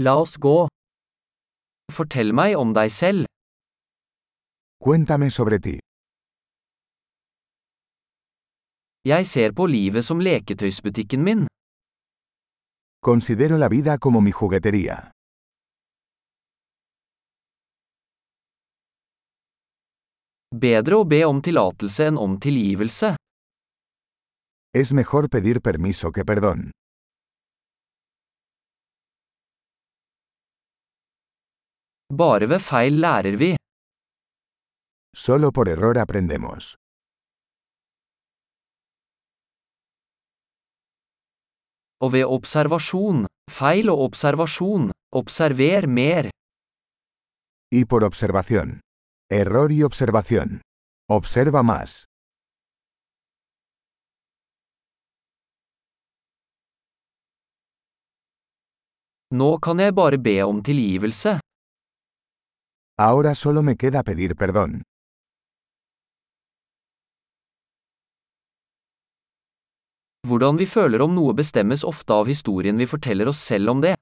La oss gå. Fortell meg om deg selv. Cuéntame sobre ti. Jeg ser på livet som leketøysbutikken min. Considero la vida como mi juguetería. Bedre å be om tillatelse enn om tilgivelse. Es mejor pedir permiso que perdón. Bare ved feil lærer vi. Solo por error aprendemos. Og ved observasjon, feil og observasjon, observer mer. Y por observación. Error y observación. Observa más. Nå kan jeg bare be om tilgivelse. Ahora solo me queda pedir perdón. Hvordan vi føler om noe bestemmes ofte av historien vi forteller oss selv om det.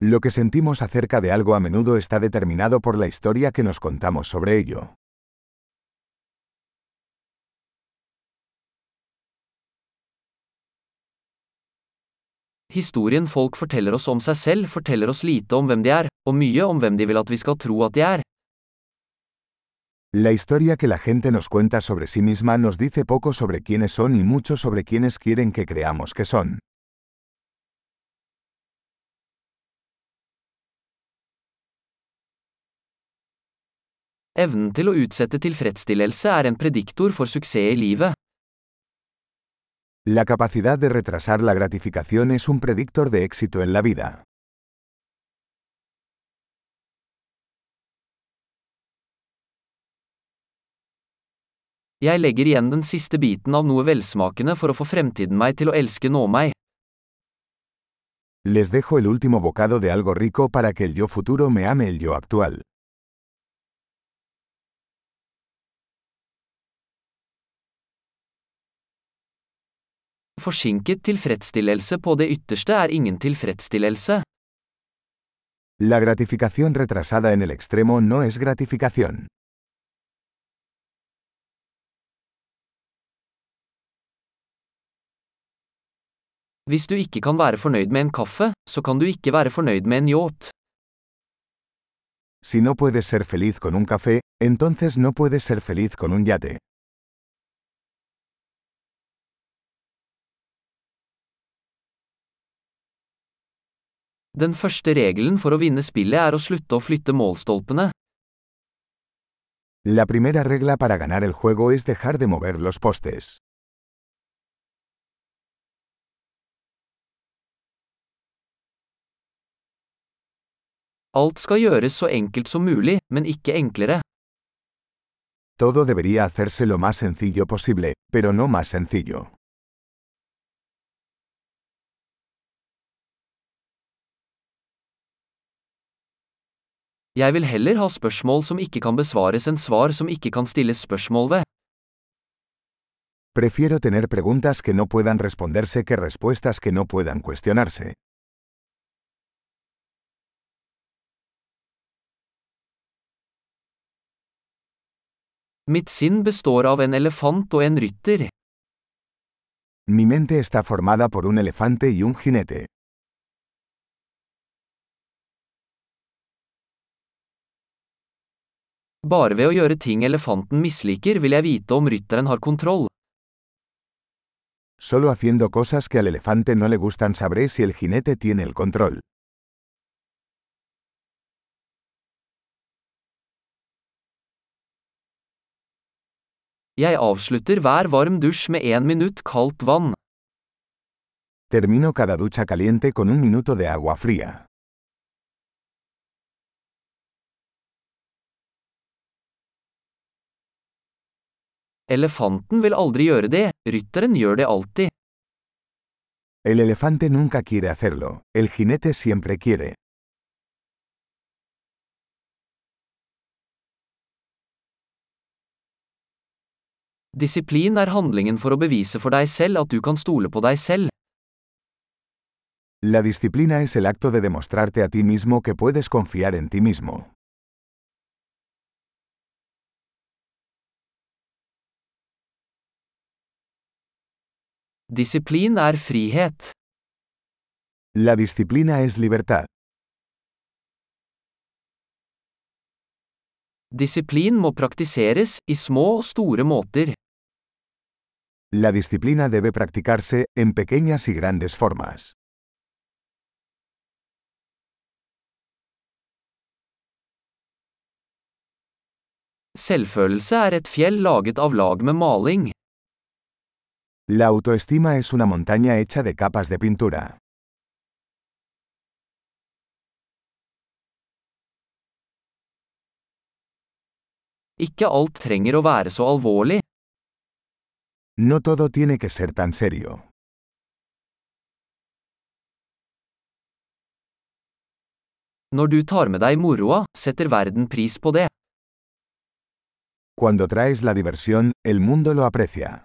Lo que sentimos acerca de algo a menudo está determinado por la historia que nos contamos sobre ello. Historien folk forteller oss om seg selv, forteller oss lite om hvem de er, og mye om hvem de vil at vi skal tro at de er. La historia que la gente nos cuenta sobre sí misma nos dice poco sobre quiénes son y mucho sobre quiénes quieren que creamos que son. Evnen til å utsette tilfredsstillelse er en prediktor for suksess i livet. La capacidad de retrasar la gratificación es un predictor de éxito en la vida. Jeg legger igjen den siste biten av noe velsmakende for å få fremtiden meg til å elske nå meg. Les dejo el último bocado de algo rico para que el yo futuro me ame el yo actual. Forsinket tilfredsstillelse på det ytterste er ingen tilfredsstillelse. La gratificación retrasada en el extremo no es gratificación. Hvis du ikke kan være fornøyd med en kaffe, så kan du ikke være fornøyd med en yacht. Si no puedes ser feliz con un café, entonces no puedes ser feliz con un yate. Den første regelen for å vinne spillet er å slutte å flytte målstolpene. La primera regla para ganar el juego es dejar de mover los postes. Alt skal gjøres så enkelt som mulig, men ikke enklere. Todo debería hacerse lo más sencillo posible, pero no más sencillo. Jeg vil heller ha spørsmål som ikke kan besvares enn svar som ikke kan stilles spørsmål ved. Prefiero tener preguntas que no puedan responderse que respuestas que no puedan cuestionarse. Mitt sinn består av en elefant og en rytter. Mi mente está formada por un elefante y un jinete. Bare ved å gjøre ting elefanten misliker vil jeg vite om rytteren har kontroll. Solo haciendo cosas que al elefante no le gustan sabré si el jinete tiene el control. Jeg avslutter hver varm dusj med én minutt kaldt vann. Termino cada ducha caliente con un minuto de agua fría. Elefanten vil aldri gjøre det, rytteren gjør det alltid. El elefante nunca quiere hacerlo, el jinete siempre quiere. Disiplin er handlingen for å bevise for deg selv at du kan stole på deg selv. La disciplina es el acto de demostrarte a ti mismo que puedes confiar en ti mismo. Disiplin er frihet. La disciplina es libertad. Disiplin må praktiseres, i små og store måter. La disciplina debe practicarse, en pequeñas y grandes formas. Selvfølelse er et fjell laget av lag med maling. La autoestima es una montaña hecha de capas de pintura. Ikke alt trenger å være så alvorlig. No todo tiene que ser tan serio. Når du tar med deg moroa, setter verden pris på det. Cuando traes la diversión, el mundo lo aprecia.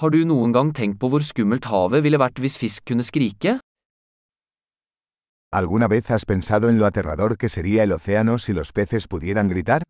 Har du noen gang tenkt på hvor skummelt havet ville vært hvis fisk kunne skrike? ¿Alguna vez has pensado en lo aterrador que sería el océano si los peces pudieran gritar?